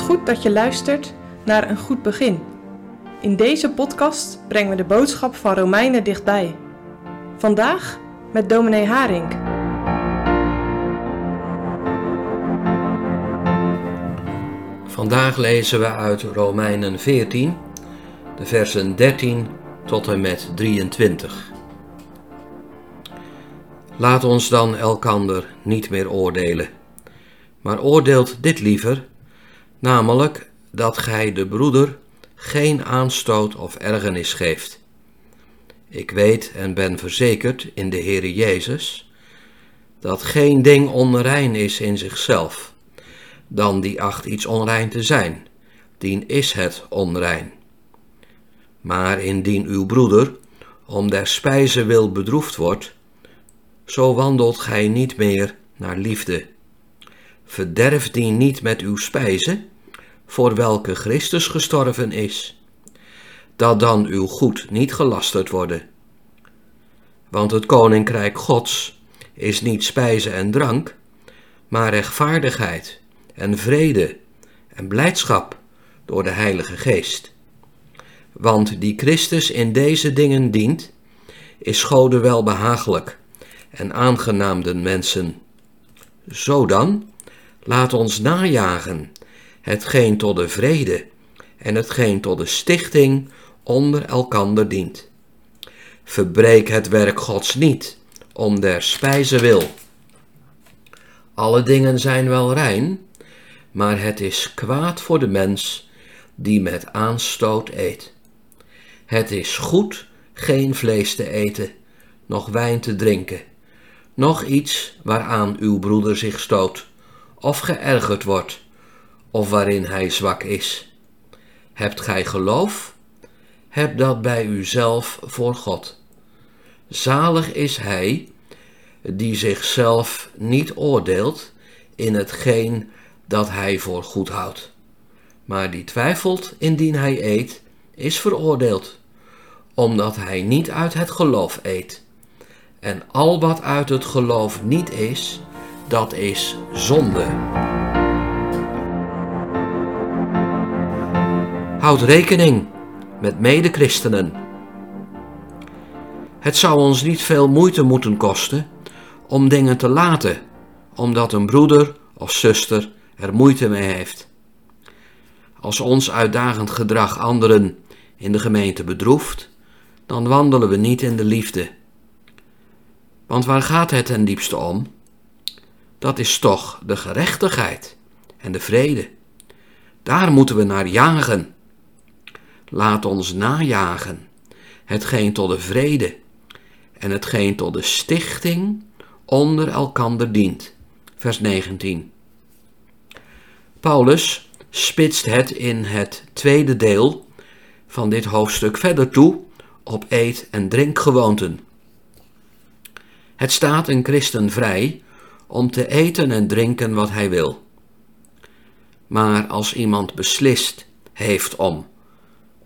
Goed dat je luistert naar een goed begin. In deze podcast brengen we de boodschap van Romeinen dichtbij. Vandaag met dominee Haring. Vandaag lezen we uit Romeinen 14, de versen 13 tot en met 23. Laat ons dan elkander niet meer oordelen, maar oordeelt dit liever, namelijk dat gij de broeder geen aanstoot of ergernis geeft. Ik weet en ben verzekerd in de Heere Jezus dat geen ding onrein is in zichzelf, dan die acht iets onrein te zijn, dien is het onrein. Maar indien uw broeder om der spijze wil bedroefd wordt, zo wandelt gij niet meer naar liefde. Verderf die niet met uw spijze, voor welke Christus gestorven is, dat dan uw goed niet gelasterd worden. Want het koninkrijk Gods is niet spijze en drank, maar rechtvaardigheid en vrede en blijdschap door de Heilige Geest. Want die Christus in deze dingen dient, is Gode wel behagelijk en aangenaam den mensen. Zo dan, laat ons najagen hetgeen tot de vrede en hetgeen tot de stichting onder elkander dient. Verbreek het werk Gods niet, om der spijze wil. Alle dingen zijn wel rein, maar het is kwaad voor de mens die met aanstoot eet. Het is goed geen vlees te eten, noch wijn te drinken, noch iets waaraan uw broeder zich stoot, of geërgerd wordt, of waarin hij zwak is. Hebt gij geloof? Heb dat bij uzelf voor God. Zalig is hij die zichzelf niet oordeelt in hetgeen dat hij voor goed houdt. Maar die twijfelt indien hij eet, is veroordeeld, omdat hij niet uit het geloof eet. En al wat uit het geloof niet is, dat is zonde. Houd rekening met medechristenen. Het zou ons niet veel moeite moeten kosten om dingen te laten, omdat een broeder of zuster er moeite mee heeft. Als ons uitdagend gedrag anderen in de gemeente bedroeft, dan wandelen we niet in de liefde. Want waar gaat het ten diepste om? Dat is toch de gerechtigheid en de vrede. Daar moeten we naar jagen. Laat ons najagen, hetgeen tot de vrede en hetgeen tot de stichting onder elkander dient. Vers 19. Paulus spitst het in het tweede deel van dit hoofdstuk verder toe op eet- en drinkgewoonten. Het staat een christen vrij om te eten en drinken wat hij wil. Maar als iemand beslist heeft om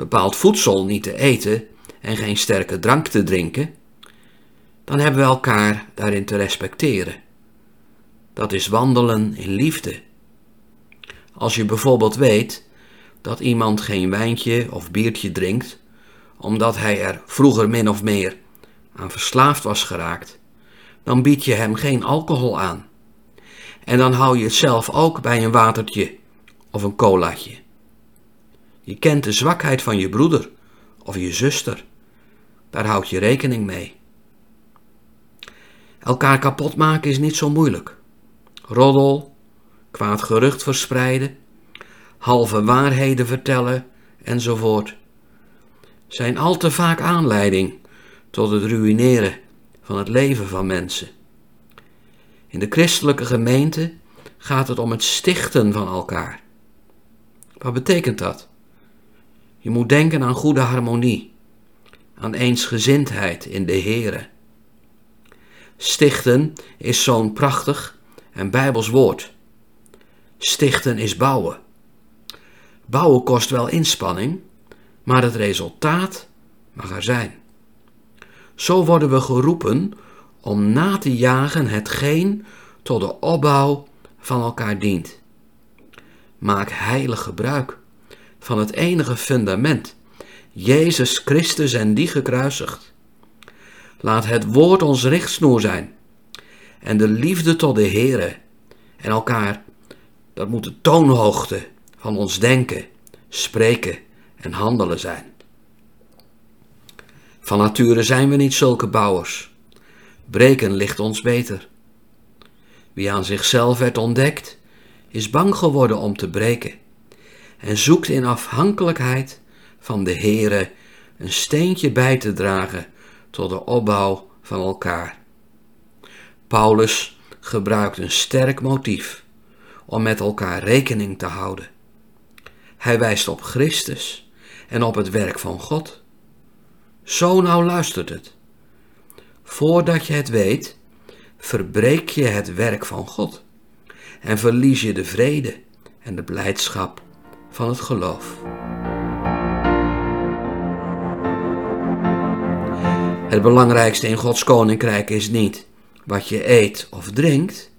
bepaald voedsel niet te eten en geen sterke drank te drinken, dan hebben we elkaar daarin te respecteren. Dat is wandelen in liefde. Als je bijvoorbeeld weet dat iemand geen wijntje of biertje drinkt, omdat hij er vroeger min of meer aan verslaafd was geraakt, dan bied je hem geen alcohol aan. En dan hou je het zelf ook bij een watertje of een colaatje. Je kent de zwakheid van je broeder of je zuster. Daar houd je rekening mee. Elkaar kapot maken is niet zo moeilijk. Roddel, kwaad gerucht verspreiden, halve waarheden vertellen enzovoort zijn al te vaak aanleiding tot het ruïneren van het leven van mensen. In de christelijke gemeente gaat het om het stichten van elkaar. Wat betekent dat? Je moet denken aan goede harmonie, aan eensgezindheid in de Here. Stichten is zo'n prachtig en bijbels woord. Stichten is bouwen. Bouwen kost wel inspanning, maar het resultaat mag er zijn. Zo worden we geroepen om na te jagen hetgeen tot de opbouw van elkaar dient. Maak heilig gebruik van het enige fundament, Jezus Christus en die gekruisigd. Laat het woord ons richtsnoer zijn en de liefde tot de Heere en elkaar, dat moet de toonhoogte van ons denken, spreken en handelen zijn. Van nature zijn we niet zulke bouwers. Breken ligt ons beter. Wie aan zichzelf werd ontdekt, is bang geworden om te breken en zoekt in afhankelijkheid van de Heere een steentje bij te dragen tot de opbouw van elkaar. Paulus gebruikt een sterk motief om met elkaar rekening te houden. Hij wijst op Christus en op het werk van God. Zo nou luistert het. Voordat je het weet, verbreek je het werk van God en verlies je de vrede en de blijdschap van het geloof. Het belangrijkste in Gods koninkrijk is niet wat je eet of drinkt,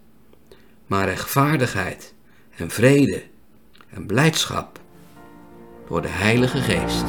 maar rechtvaardigheid en vrede en blijdschap door de Heilige Geest.